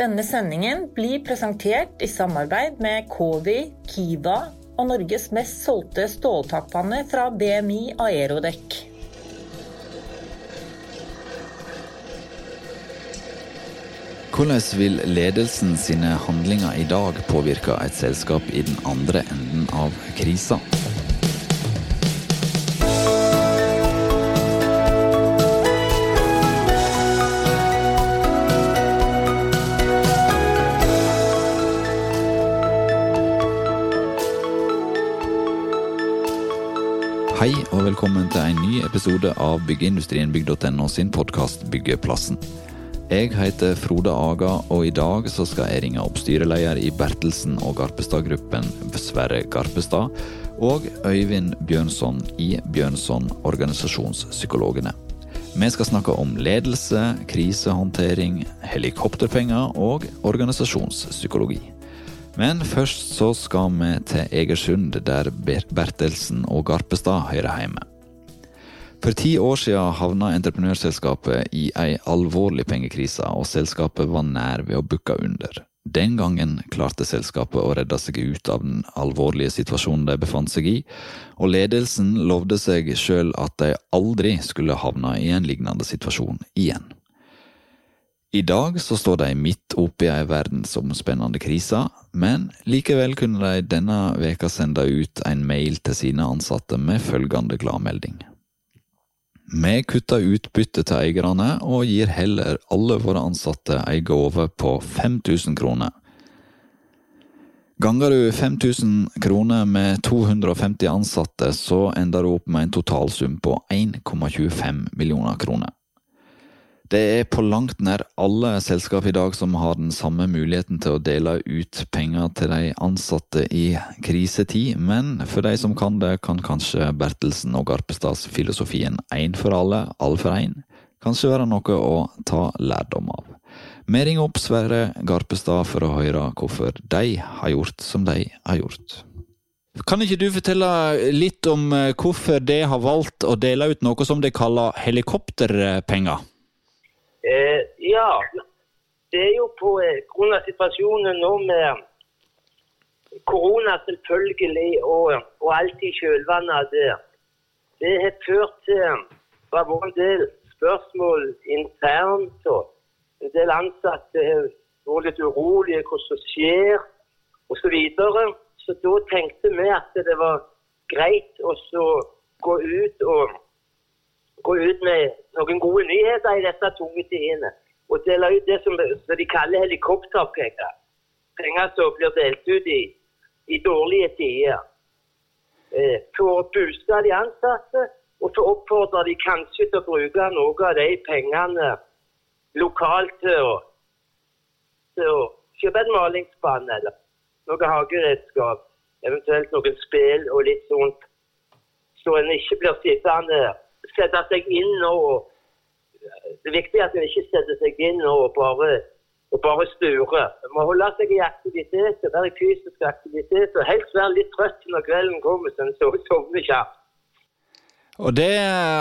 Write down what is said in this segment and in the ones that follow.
Denne sendingen blir presentert i samarbeid med Kowi, Kiva og Norges mest solgte ståltakpanne fra BMI Aerodekk. Hvordan vil ledelsen sine handlinger i dag påvirke et selskap i den andre enden av krisa? Episode av Byggeindustrien.no sin podkast Byggeplassen. Jeg heter Frode Aga, og i dag så skal jeg ringe opp styreleder i Bertelsen og Garpestad-gruppen, Sverre Garpestad, og Øyvind Bjørnson i Bjørnson Organisasjonspsykologene. Vi skal snakke om ledelse, krisehåndtering, helikopterpenger og organisasjonspsykologi. Men først så skal vi til Egersund, der Bertelsen og Garpestad hører hjemme. For ti år siden havna entreprenørselskapet i ei alvorlig pengekrise, og selskapet var nær ved å bukke under. Den gangen klarte selskapet å redde seg ut av den alvorlige situasjonen de befant seg i, og ledelsen lovde seg sjøl at de aldri skulle havne i en lignende situasjon igjen. I dag så står de midt oppe i ei verdensomspennende krise, men likevel kunne de denne veka sende ut en mail til sine ansatte med følgende gladmelding. Vi kutter utbytte til eierne og gir heller alle våre ansatte ei gave på 5000 kroner. Ganger du 5000 kroner med 250 ansatte, så ender du opp med en totalsum på 1,25 millioner kroner. Det er på langt nær alle selskap i dag som har den samme muligheten til å dele ut penger til de ansatte i krisetid, men for de som kan det, kan kanskje Bertelsen og Garpestads filosofien én for alle, alle for én, kanskje være noe å ta lærdom av. Vi ringer opp Sverre Garpestad for å høre hvorfor de har gjort som de har gjort. Kan ikke du fortelle litt om eh, hvorfor de har valgt å dele ut noe som de kaller helikopterpenger? Eh, ja, det er jo på eh, grunn av situasjonen nå med korona selvfølgelig, og, og alt i kjølvannet av det. Det har ført til fra vår del spørsmål internt. og En del ansatte har vært litt urolige hva som skjer, osv. Så, videre. så da tenkte vi at det var greit å gå ut og gå ut med noen gode nyheter i disse tunge tidene. Og dele ut det som, som de kaller helikopterpenger. Penger som blir delt ut i, i dårlige tider. Eh, for å booste de ansatte, og så oppfordrer de kanskje til å bruke noe av de pengene lokalt til å, til å kjøpe en malingsbane eller noe hageredskap. Eventuelt noen spill og litt sånt. Så en ikke blir sittende sette seg inn og Det er viktig at en ikke setter seg inn og bare, og bare sturer. En må holde seg i aktivitet, være i fysisk aktivitet og helst være litt trøtt når kvelden kommer, så en sovner kjapt. Og det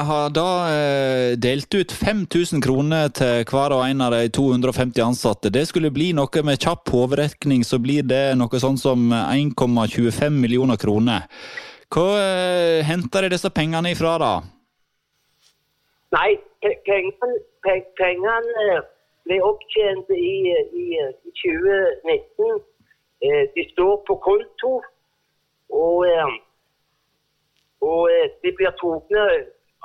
har da eh, delt ut 5000 kroner til hver og en av de 250 ansatte. Det skulle bli noe med kjapp hovedrekning, så blir det noe sånn som 1,25 millioner kroner. Hva eh, henter de disse pengene ifra, da? Nei, pengene, pengene ble opptjent i, i, i 2019. Eh, de står på konto, og, og de blir tatt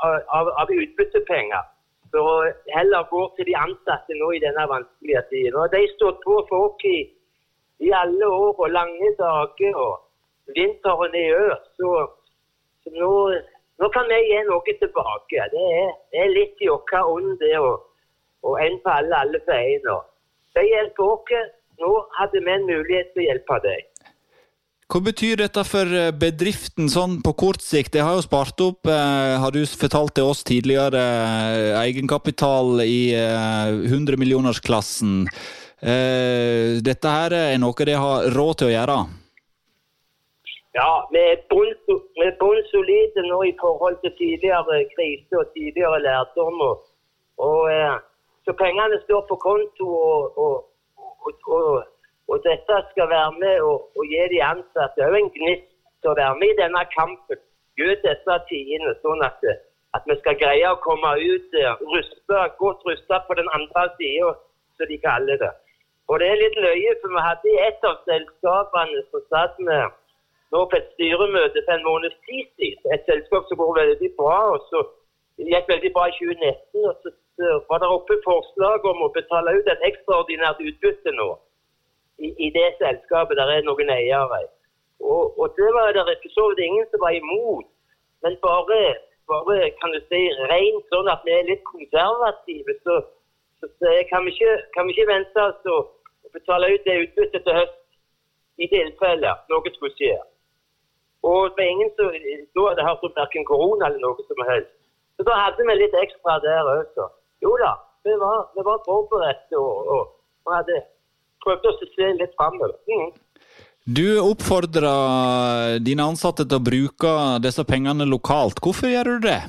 av, av utbyttepenger. For heller går til de ansatte nå i denne vanskelige tiden. Og de stått på for oss i, i, alle år og lange dager. og Vinteren er over. Så, så nå nå kan vi gi noe tilbake. Det er, det er litt i vår ånd, det. Og, og på alle, alle for én. Det hjelper oss. Nå hadde vi en mulighet til å hjelpe deg. Hva betyr dette for eh, bedriften sånn på kort sikt? Det har jo spart opp, eh, har du fortalt til oss tidligere, eh, egenkapital i eh, 100 millionersklassen. Eh, dette her er noe de har råd til å gjøre? Ja, vi er bunnsolide nå i forhold til tidligere krise og tidligere lærdom. Og, og, eh, så pengene står på konto, og, og, og, og, og, dette skal være med å gi de ansatte òg en gnist til å være med i denne kampen. Gjør disse tidene sånn at, at, vi skal greie å komme ut ruste, godt rusta på den andre sida, som de kaller det. Og det er litt løye, for vi hadde i et av selskapene så satt vi nå på et styremøte for en måneds siden. Et selskap som går veldig bra. og så gikk veldig bra i 2019. og så, var det oppe forslag om å betale ut et ekstraordinært utbytte nå. I, i det selskapet der er noen eiere. Og, og det var det så vidt ingen som var imot. Men bare, bare kan du si, rent sånn at vi er litt konservative, så, så, så kan, vi ikke, kan, vi ikke, vente oss å betale ut det utbyttet til høst i tilfelle noe skulle skje. Og det var ingen som da hadde hørt om verken korona eller noe som helst. Så da hadde vi litt ekstra der også. Jo da, vi var, vi var forberedt og, og, og, hadde prøvd oss å se litt framover. Mm. Du oppfordrer dine ansatte til å bruke disse pengene lokalt. Hvorfor gjør du det?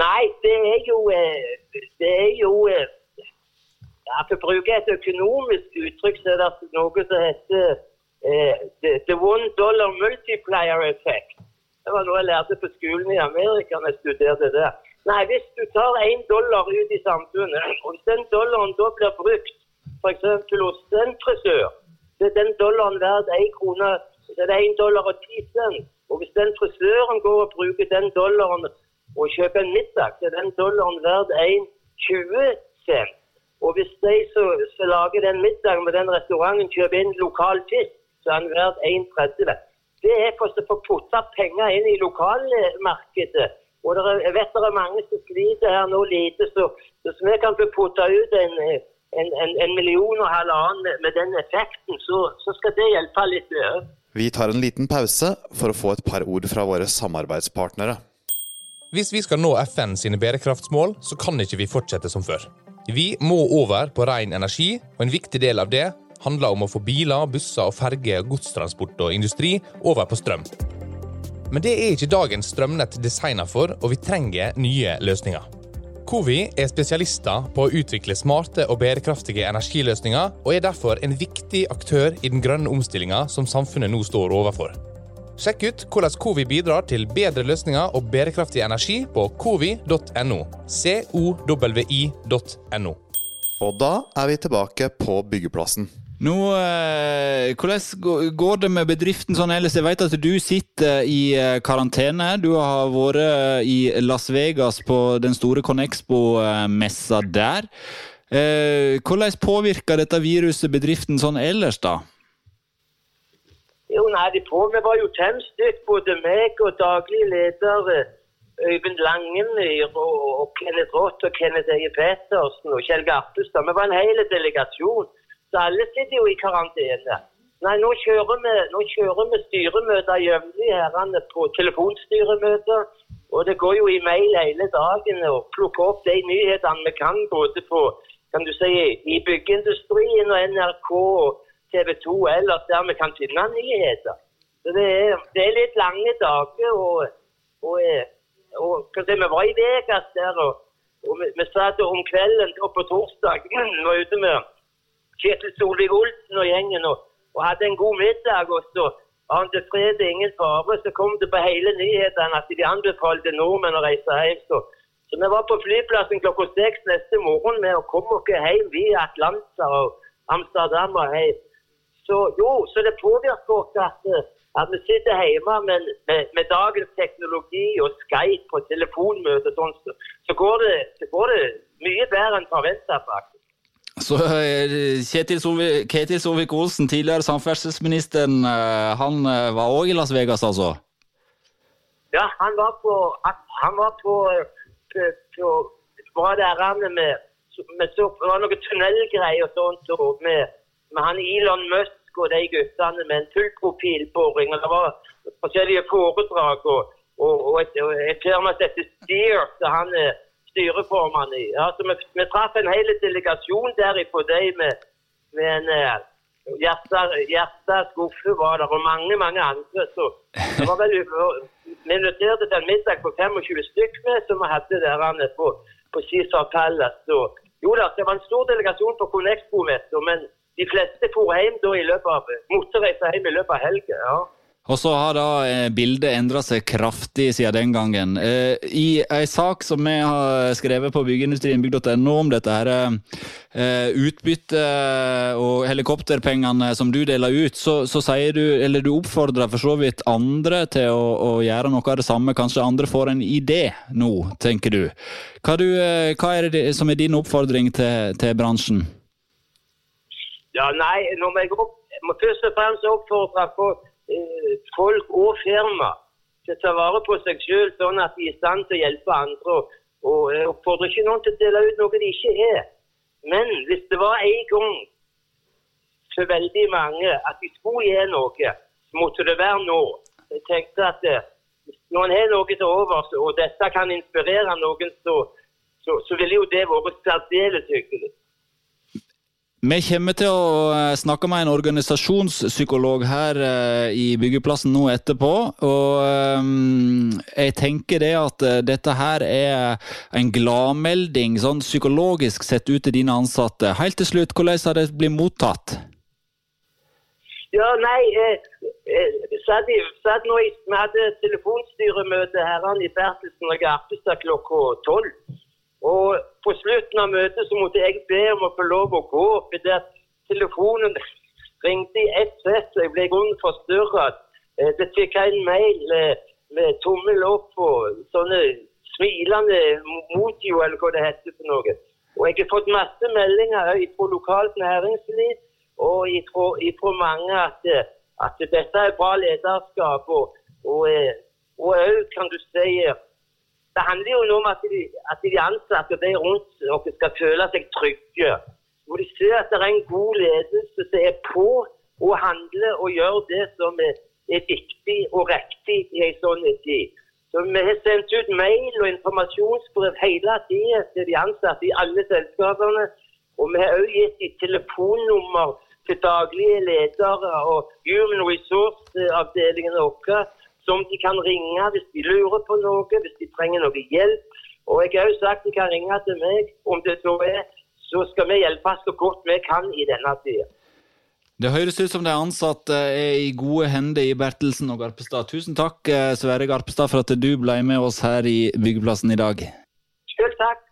Nei, det er jo eh, Det er jo eh, ja, For å bruke et økonomisk uttrykk, så er det noe som heter the, the, one dollar multiplier effect. Det var noe jeg lærte på skolen i Amerika når jeg studerte det. Nei, Hvis du tar én dollar ut i samfunnet, og hvis den dollaren da blir brukt f.eks. hos en frisør, så er den dollaren verdt én krone, så er en dollar og ti cent. Og hvis den frisøren går og bruker den dollaren og kjøper en middag, så er den dollaren verdt 1,20 cent. Og hvis de som lager den middagen med den restauranten, kjøper inn lokal fisk, så er den verdt 1,30. Det er for å få putta penger inn i lokalmarkedet. Og er, jeg vet det er mange som sliter her nå lite, så hvis vi kan få putta ut en, en, en, en, million og halvannen med den effekten, så, så skal det hjelpe litt. Vi tar en liten pause for å få et par ord fra våre samarbeidspartnere. Hvis vi skal nå FN sine bærekraftsmål, så kan ikke vi fortsette som før. Vi må over på ren energi, og en viktig del av det handler om å få biler, busser, og ferger, godstransport og industri over på strøm. Men det er ikke dagens strømnett designa for, og vi trenger nye løsninger. Covi er spesialister på å utvikle smarte og bærekraftige energiløsninger, og er derfor en viktig aktør i den grønne omstillinga som samfunnet nå står overfor. Sjekk ut hvordan Covi bidrar til bedre løsninger og bærekraftig energi på covi.no. .no. Og da er vi tilbake på byggeplassen. Nå, eh, Hvordan går det med bedriften sånn ellers? Jeg vet at du sitter i eh, karantene. Du har vært eh, i Las Vegas på den store Conexpo-messa der. Hvordan påvirker dette viruset bedriften sånn ellers, da? Jo, nei, på, Vi var jo tennstøtt, både meg og daglig leder Øyvind Langemyr og, og Kenneth Roth og Kenneth Eie Pettersen og Kjell Garpestad. Vi var en hel delegasjon. Så alle sitter jo i karantene. Nei, nå kjører vi, nå kjører vi styremøter jevnlig herrene på telefonstyremøter. Og det går jo i mail hele dagen å plukke opp de nyhetene vi kan både på kan du si, i byggeindustrien og NRK og TV 2 ellers der vi kan finne nyheter. Så det er, det er litt lange dager. Og, og, og, og vi var i Vegas der, og, og vi, vi satt om kvelden og på torsdag var ute med Kjetil Solvik-Olsen og gjengen og, og, hadde en god middag. og så ante fred ingen fare. Så kom det på hele nyhetene at de anbefalte nordmenn å reise hjem. Så, så vi var på flyplassen klokka seks neste morgen med å komme oss hjem via Atlanta og Amsterdam og hjem. Så jo, så det påvirker oss at, at vi sitter hjemme med, med, med, dagens teknologi og Skype og telefonmøte sånn, så, så, går det, så går det mye bedre enn forventa, faktisk. Så Kjetil Ketil Solvik-Olsen, tidligere samferdselsministeren, eh, han eh, var òg i Las Vegas, altså? Ja, han var på Han var på, på var der med, med så, Det var noen tunnelgreier og sånt og med, med han Elon Musk og de guttene med en fullprofilboring. og Det var forskjellige foredrag og, og, og et, et firma som heter Steer, så han styreformann i. Altså, vi, vi traff en hel delegasjon der på deg med, med en hjerteskuffe Gjerstad Skuffe var der, og mange mange andre. Så det var vel Vi inviterte til en middag på 25 stykker som vi hadde der på, på Cæsar Palace. Jo da, det var en stor delegasjon på Connexpo-messa, men de fleste for hjem da i løpet av, måtte hjem i løpet av helga. Ja. Og så har da eh, bildet endra seg kraftig siden den gangen. Eh, I ei sak som vi har skrevet på byggeindustrienbygg.no om dette her eh, utbytte og helikopterpengene som du deler ut, så, så sier du, eller du oppfordrer for så vidt andre til å, å, gjøre noe av det samme. Kanskje andre får en idé nå, tenker du. Hva, du, hva er det som er din oppfordring til, til bransjen? Ja, nei, når jeg opp, først og fremst oppfordre for Eh, folk og firma til å ta vare på seg selv, sånn at de er i stand til å hjelpe andre. Og Jeg oppfordrer ikke noen til å dele ut noe de ikke er. Men hvis det var en gang for veldig mange at de skulle gjøre noe, så måtte det være nå. Jeg tenkte at hvis når en har noe til overs, og dette kan inspirere noen, så, så, så ville jo det vært særdeles hyggelig. Vi kommer til å eh, snakke med en organisasjonspsykolog her eh, i byggeplassen nå etterpå. Og eh, jeg tenker det at dette her er en gladmelding sånn psykologisk sett ut til dine ansatte. Helt til slutt, hvordan har det blitt mottatt? Ja, nei, eh, satt, satt nå, Vi hadde telefonstyremøte her i Bertelsen og Garpestad klokka tolv. Og på slutten av møtet så måtte jeg be om å få lov å gå, fordi telefonen ringte i ett sett, og jeg ble i forstyrra. Eh, det fikk jeg en mail med tommel opp og sånne smilende motio, eller hva det heter for noe. Og jeg har fått masse meldinger fra lokalt næringsliv og fra mange at, at, dette er bra lederskap. Og, eh, og kan du si det handler jo om at de, at de ansatte og de rundt dere skal føle seg trygge. Hvor de ser at det er en god ledelse som er på og handler og gjør det som er, er viktig og riktig i en sånn tid. Så Vi har sendt ut mail og informasjonsbrev hele tiden til de ansatte i alle selskapene. Og vi har også gitt dem telefonnummer til daglige ledere og Human Resource-avdelingen vår som de kan ringe hvis de lurer på noe, hvis de trenger noe hjelp. Og jeg har jo sagt de kan ringe til meg om det så er. Så skal vi hjelpe så godt vi kan i denne tida. Det høres ut som de ansatte er i gode hender i Bertelsen og Garpestad. Tusen takk, eh, Sverre Garpestad, for at du ble med oss her i byggeplassen i dag. Selv takk.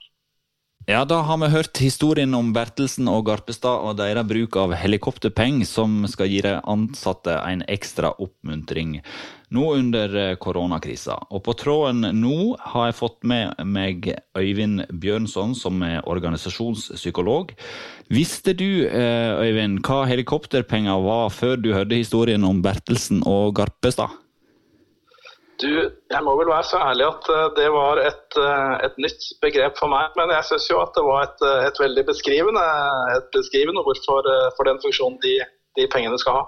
Ja, da har vi hørt historien om Bertelsen og Garpestad og deres bruk av helikopterpeng, som skal gi de ansatte en ekstra oppmuntring nå under eh, koronakrisa. Og på tråden nå har jeg fått med meg Øyvind Bjørnson, som er organisasjonspsykolog. Visste du, eh, Øyvind, hva helikopterpenger var før du hørte historien om Bertelsen og Garpestad? Du, jeg må vel være så ærlig at eh, det var et, eh, et nytt begrep for meg. Men jeg syns jo at det var et, eh, et veldig beskrivende, et beskrivende ord for, for den funksjonen de, de, pengene skal ha.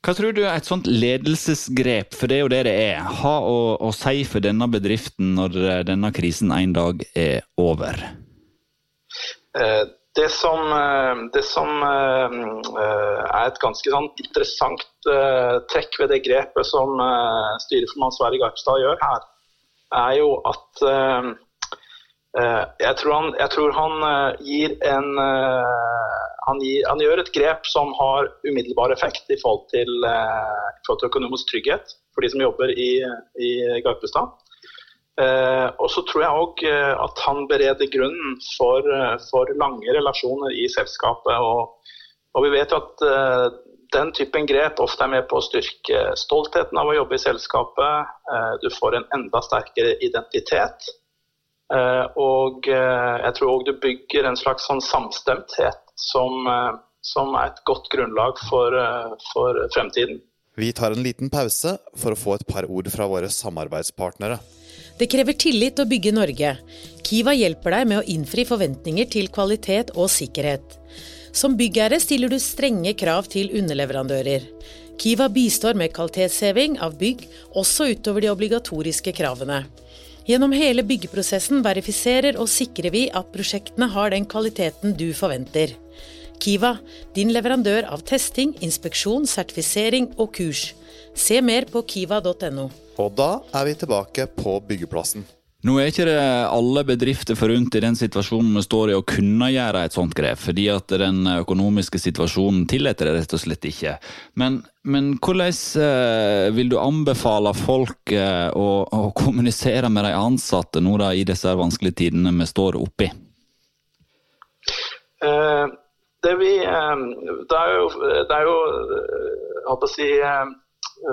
Hva tror du er et sånt ledelsesgrep, for det er jo det det er, ha å, å si for denne bedriften når denne krisen en dag er over? Eh, det som, eh, det som, eh, er et ganske sånn interessant eh, trekk ved det grepet som styreformann Sverre Garpstad gjør her, er jo at jeg tror, han, jeg tror han, gir en han, gir, han, gjør et grep som har umiddelbar effekt i forhold til, i forhold til økonomisk trygghet for de som jobber i, i Garpestad. Eh, og så tror jeg òg eh, at han bereder grunnen for, eh, for, lange relasjoner i selskapet. Og, og vi vet jo at den typen grep ofte er med på å styrke stoltheten av å jobbe i selskapet. Du får en enda sterkere identitet. Og jeg tror òg du bygger en slags sånn samstemthet som, som, er et godt grunnlag for, for fremtiden. Vi tar en liten pause for å få et par ord fra våre samarbeidspartnere. Det krever tillit å bygge Norge. Kiva hjelper deg med å innfri forventninger til kvalitet og sikkerhet. Som byggherre stiller du strenge krav til underleverandører. Kiva bistår med kvalitetsheving av bygg, også utover de obligatoriske kravene. Gjennom hele byggeprosessen verifiserer og sikrer vi at prosjektene har den kvaliteten du forventer. Kiva, din leverandør av testing, inspeksjon, sertifisering og kurs. Se mer på kiva.no. Og da er vi tilbake på byggeplassen. Nå er ikke det alle bedrifter forunt i den situasjonen vi står i å kunne gjøre et sånt grep, fordi at den økonomiske situasjonen tillater det rett og slett ikke. Men, men hvordan eh, vil du anbefale folk eh, å, å, kommunisere med de ansatte nå da i disse vanskelige tidene vi står oppi? Uh, det, vi, uh, det, er jo, det er jo uh, å si,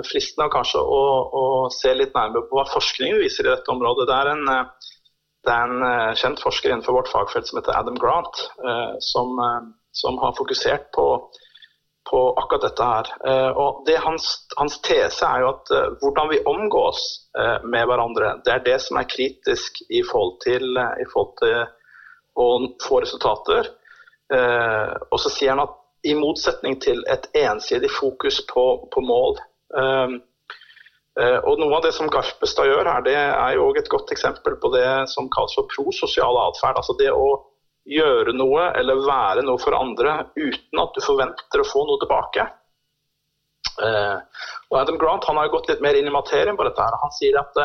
fristende kanskje å, å, se litt nærmere på hva forskningen viser i dette området. Det er en, det er en kjent forsker innenfor vårt fagfelt som heter Adam Grant, som, som har fokusert på, på, akkurat dette her. Og det, hans, hans, tese er jo at hvordan vi omgås med hverandre, det er det som er kritisk i forhold til, i forhold til å få resultater. Eh, og så sier han at i motsetning til et ensidig fokus på, på mål eh, eh, og Noe av det som Garpestad gjør her, det er jo også et godt eksempel på det som kalles for prososial atferd. Altså det å gjøre noe eller være noe for andre uten at du forventer å få noe tilbake. Og Adam Grant han har jo gått litt mer inn i materien på dette. her. Han sier at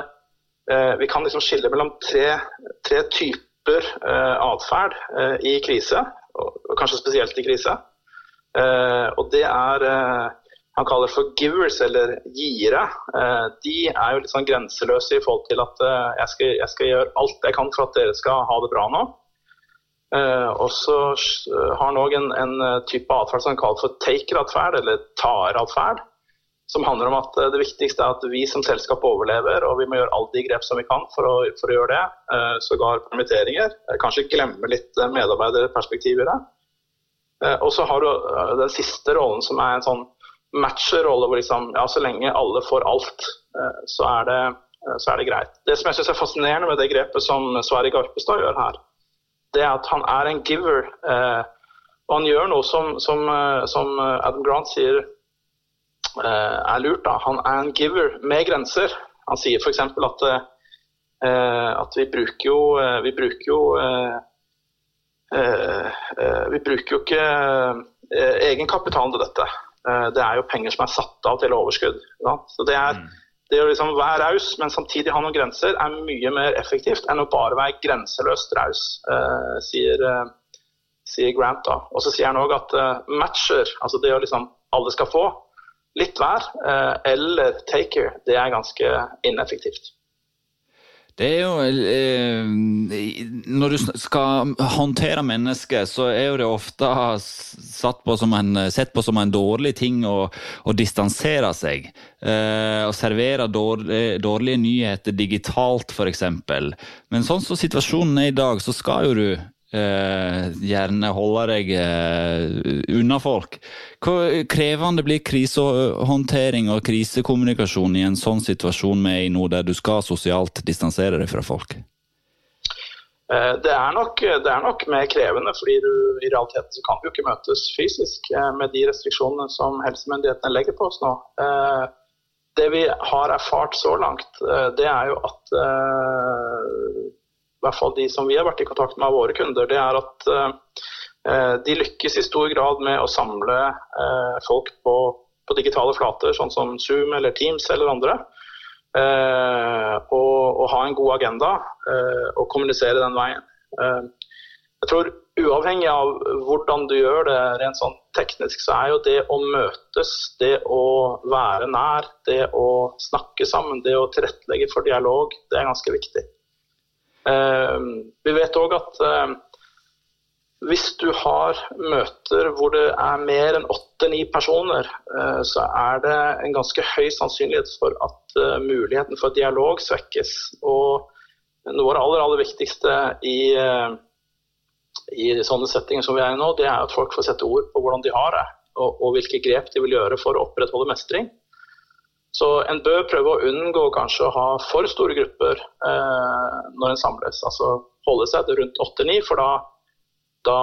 vi kan liksom skille mellom tre, tre typer eh, atferd i krise kanskje spesielt i krise. Eh, og det er eh, han kaller for givers, eller gire. Eh, de er jo litt sånn grenseløse i forhold til at jeg skal, jeg, skal, gjøre alt jeg kan for at dere skal ha det bra nå. og så har han òg en, en, type atferd som han kaller for taker-atferd, eller tar-atferd. Som handler om at det viktigste er at vi som selskap overlever, og vi må gjøre alle de grep som vi kan for å, for å gjøre det. Sågar permitteringer. Kanskje glemme litt medarbeiderperspektiv i det. Eh, og så har du eh, den siste rollen som er en sånn matcher-rolle hvor liksom, ja, så lenge alle får alt, eh, så er det, så er det greit. Det som jeg syns er fascinerende med det grepet som Sverre Garpestad gjør her, det er at han er en giver. og han gjør noe som, som, som Adam Grant sier er lurt. Da. Han er en giver med grenser. Han sier f.eks. at, at vi bruker jo, vi bruker jo Eh, eh, vi bruker jo ikke eh, egenkapitalen til dette. Det er jo penger som er satt av til overskudd. Så det, er, mm. det å liksom være raus, men samtidig ha noen grenser, er mye mer effektivt enn å bare være grenseløst raus, sier, sier, Grant. da. Og så sier han òg at matcher, altså det å liksom alle skal få, litt hver, eller taker, det er ganske ineffektivt. Det er jo eh, Når du skal håndtere mennesker, så er jo det ofte på en, sett på som en dårlig ting å, å distansere seg. Eh, å servere dårlige, dårlige nyheter digitalt, f.eks. Men sånn som situasjonen er i dag, så skal jo du eh, gjerne holde deg uh, unna folk. Hvor krevende blir krisehåndtering og krisekommunikasjon i en sånn situasjon med i nå, der du skal sosialt distansere deg fra folk? Uh, det er, nok, det er nok mer krevende, fordi du, i realiteten så kan du ikke møtes fysisk med de restriksjonene som helsemyndighetene legger på oss nå. Det vi har erfart så langt, det er jo at i hvert fall de som vi har vært i kontakt med av våre kunder, det er at uh, de lykkes i stor grad med å samle uh, folk på, på, digitale flater, sånn som Zoom eller Teams eller andre. Uh, og, og, ha en god agenda og kommunisere den veien. jeg tror uavhengig av hvordan du gjør det rent sånn teknisk, så er jo det å møtes, det å være nær, det å snakke sammen, det å tilrettelegge for dialog, det er ganske viktig. Ehm, vi vet òg at ehm, hvis du har møter hvor det er mer enn åtte-ni personer, eh, så er det en ganske høy sannsynlighet for at eh, muligheten for dialog svekkes. Og noe av det aller, aller viktigste i, eh, i sånne settinger som vi er i nå, det er at folk får sette ord på hvordan de har det, og, og hvilke grep de vil gjøre for å opprettholde mestring. Så en bør prøve å unngå kanskje å ha for store grupper eh, når en samles. Altså holde seg rundt åtte-ni, for da, da,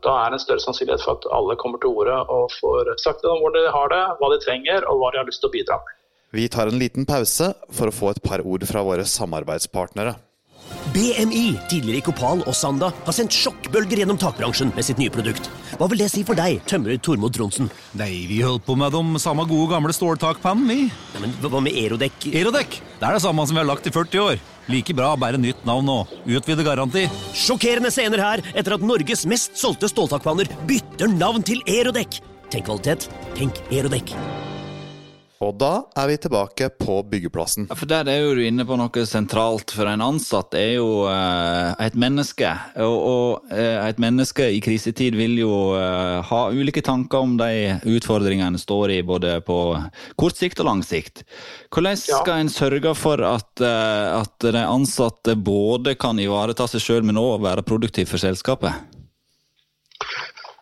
da, er det en større sannsynlighet for at alle kommer til orde og får sagt om hvor de har det, hva de trenger og hva de har lyst til å bidra med. Vi tar en liten pause for å få et par ord fra våre samarbeidspartnere. BMI, tidligere Ikopal og Sanda, har sendt sjokkbølger gjennom takbransjen med sitt nye produkt. Hva vil det si for deg, tømrer Tormod Tronsen? Nei, vi holdt på med de samme gode gamle ståltakpannen, vi. Ja, men hva med Erodekk? Erodekk, det er det samme som vi har lagt i 40 år. Like bra, bare nytt navn og utvide garanti. Sjokkerende scener her etter at Norges mest solgte ståltakpanner bytter navn til Erodekk. Tenk kvalitet, tenk Erodekk. Og da er vi tilbake på byggeplassen. For Der er jo du inne på noe sentralt. For en ansatt er jo eh, et menneske. Og, og eh, et menneske i krisetid vil jo eh, ha ulike tanker om de utfordringene står i, både på kort sikt og lang sikt. Hvordan skal en sørge for at, at de ansatte både kan ivareta seg sjøl, men òg være produktiv for selskapet?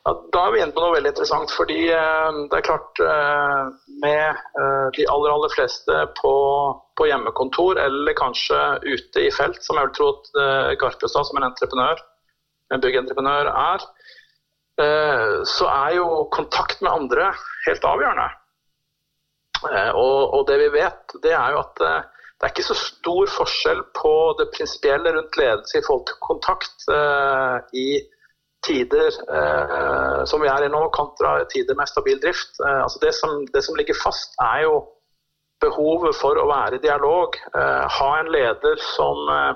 Ja, da er vi inne på noe veldig interessant. fordi eh, det er klart eh, Med eh, de aller aller fleste på, på, hjemmekontor eller kanskje ute i felt, som jeg vil tro at Garpestad som en entreprenør, en byggentreprenør er, så er jo kontakt med andre helt avgjørende. Og, og, det vi vet, det er jo at det er ikke så stor forskjell på det prinsipielle rundt ledelse i forhold til kontakt i tider eh, som vi er i nå, kontra tider med stabil drift. Eh, altså det, som, det, som, ligger fast, er jo behovet for å være i dialog. Eh, ha en leder som, eh,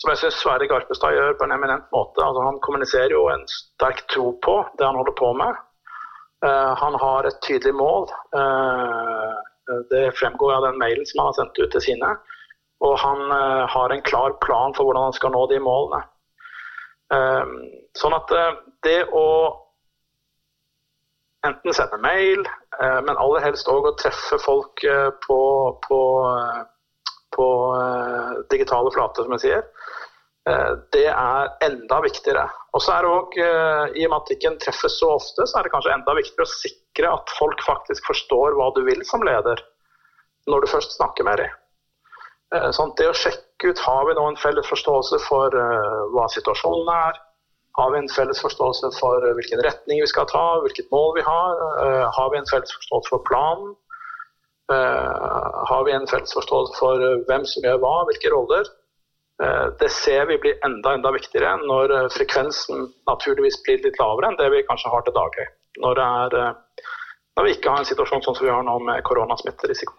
som jeg syns Sverre Garpestad gjør på en eminent måte. Altså han kommuniserer jo en sterk tro på det han holder på med. Eh, han har et tydelig mål. Eh, det fremgår av den mailen som han har sendt ut til sine. Og han har en klar plan for hvordan han skal nå de målene. Um, Sånn at eh, det å enten sende mail, eh, men aller helst òg å treffe folk eh, på, på, på digitale flater, som jeg sier, det er enda viktigere. Og så er det også, I og med at ikke treffes så ofte, så er det kanskje enda viktigere å sikre at folk faktisk forstår hva du vil som leder, når du først snakker med dem. Sånn, det å sjekke ut har vi nå en felles forståelse for hva situasjonen er, har vi en felles forståelse for hvilken retning vi skal ta, hvilket mål vi har? Uh, har vi en felles forståelse for planen? Eh, har vi en felles forståelse for hvem som gjør hva, hvilke roller? Eh, det ser vi blir enda enda viktigere når frekvensen naturligvis blir litt lavere enn det vi kanskje har til daglig. Når, når vi ikke har en situasjon sånn som vi har nå med koronasmitterisiko.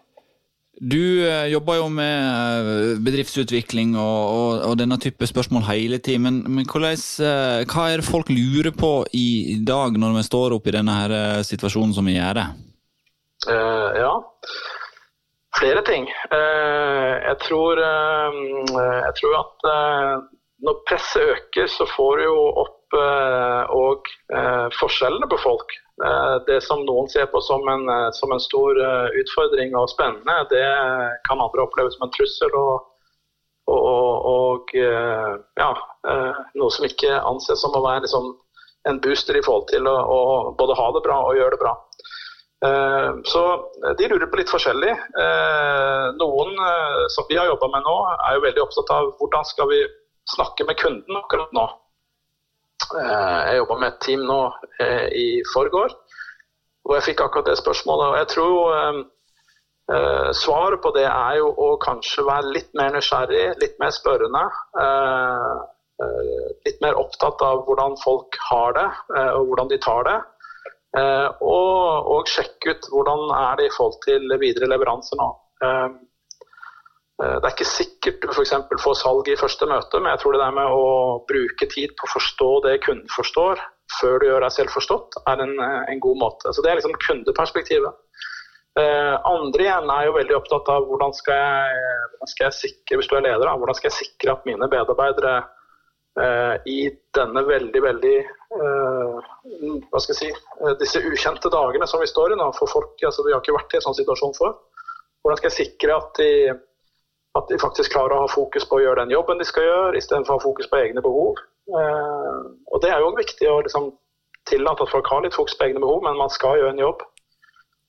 Du eh, jobber jo med eh, bedriftsutvikling og, og, og denne type spørsmål hele tiden. Men, men hvordan, eh, hva er det folk lurer på i dag, når vi står oppe i denne her situasjonen som vi gjør det? Uh, ja, flere ting. Uh, jeg, tror, uh, jeg tror at når presset øker, så får du jo opp og forskjellene på folk. Eh, det som noen ser på som en, eh, som en, stor eh, utfordring og spennende, det kan andre oppleve som en trussel. og, og, og ja, noe som ikke anses som å være liksom, en booster i forhold til å, å, både ha det bra og gjøre det bra. Så de lurer på litt forskjellig. Noen som vi har jobba med nå, er jo veldig opptatt av hvordan skal vi snakke med kunden akkurat nå. Eh, jeg jobba med et team nå eh, i forgår, hvor jeg fikk akkurat det spørsmålet. og jeg tror eh, svaret på det er jo å kanskje være litt mer nysgjerrig, litt mer spørrende. litt mer opptatt av hvordan folk har det, og hvordan de tar det. og, og sjekke ut hvordan er det i forhold til videre leveranser nå. Eh, det er ikke sikkert du f.eks. får salg i første møte, men jeg tror det der med å bruke tid på å forstå det kunden forstår, før du gjør deg selv forstått, er en, eh, en god måte. Så Det er liksom kundeperspektivet. Eh, andre igjen er jo veldig opptatt av hvordan skal jeg, hvordan skal jeg sikre hvis du er leder, da, hvordan skal jeg sikre at mine medarbeidere eh, i denne veldig, veldig eh, hva skal jeg si, eh, disse ukjente dagene som vi står i nå, for folk, altså Vi har ikke vært i en sånn situasjon før. Hvordan skal jeg sikre at de at de faktisk klarer å ha fokus på å gjøre den jobben de skal gjøre, istedenfor å ha fokus på egne behov. Eh, og Det er jo viktig å liksom tillate at folk har litt fokus på egne behov, men man skal gjøre en jobb.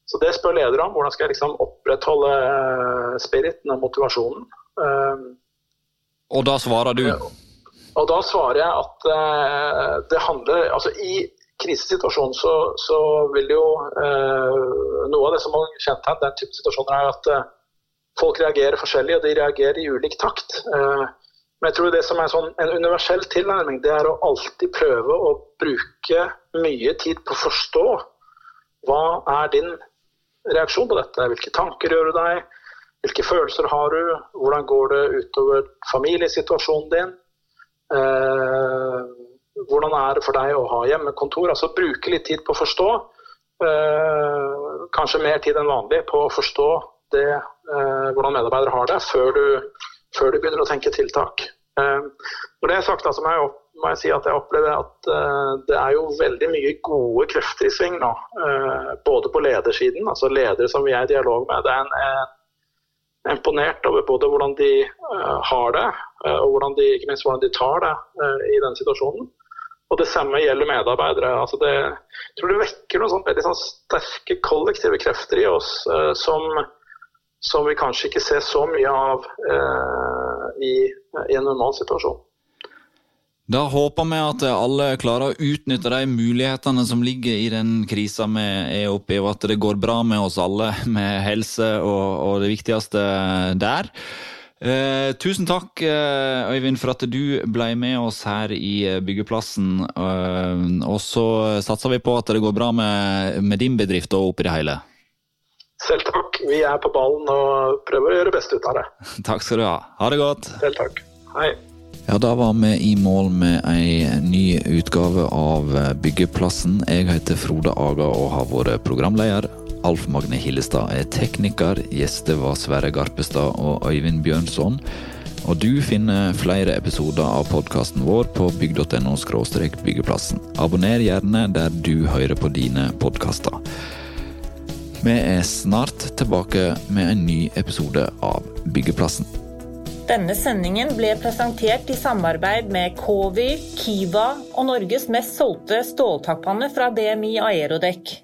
Så det spør ledere om. Hvordan skal jeg liksom opprettholde eh, spiriten og motivasjonen? Eh, og da svarer du? Og da svarer jeg at det handler Altså i krisesituasjonen så, så vil jo eh, Noe av det som er kjennetegner den type situasjoner, er at folk reagerer forskjellig, og de reagerer i ulik takt. Eh, Men jeg tror det som er sånn, en universell tilnærming, det er å alltid prøve å bruke mye tid på å forstå hva er din reaksjon på dette. Hvilke tanker gjør du deg? Hvilke følelser har du? Hvordan går det utover familiesituasjonen din? Eh, hvordan er det for deg å ha hjemmekontor? Altså Bruke litt tid på å forstå. Eh, kanskje mer tid enn vanlig på å forstå det, hvordan medarbeidere har det, før du før du begynner å tenke tiltak. Eh, når det er sagt, altså, må, jeg, må jeg si at jeg opplever at uh, det er jo veldig mye gode krefter i sving nå. Både på ledersiden, altså ledere som vi er i dialog med. Det er en imponert over både hvordan de uh, har det, og hvordan de, ikke minst hvordan de tar det i den situasjonen. Og Det samme gjelder medarbeidere. Altså det, jeg tror det vekker noen sånn, veldig sånn sterke kollektive krefter i oss som som vi kanskje ikke ser så mye av eh, i, i, en normal situasjon. Da håper vi at alle klarer å utnytte de mulighetene som ligger i den krisa vi er oppe i, og at det går bra med oss alle med helse og, og det viktigste der. Eh, tusen takk, eh, Øyvind, for at du ble med oss her i byggeplassen. Eh, og så satser vi på at det går bra med, med din bedrift og oppi det hele. Selv takk. Vi er på ballen og prøver å gjøre det beste ut av det. Takk skal du ha. Ha det godt. Selv takk. Hei. Ja, Da var vi i mål med ei ny utgave av Byggeplassen. Jeg heter Frode Aga og har vært programleder. Alf Magne Hillestad er tekniker. Gjester var Sverre Garpestad og Øyvind Bjørnson. Og du finner flere episoder av podkasten vår på bygg.no byggeplassen. Abonner gjerne der du hører på dine podkaster. Vi er snart tilbake med en ny episode av Byggeplassen. Denne sendingen ble presentert i samarbeid med Covi, Kiva og Norges mest solgte ståltakpanne fra BMI Aerodekk.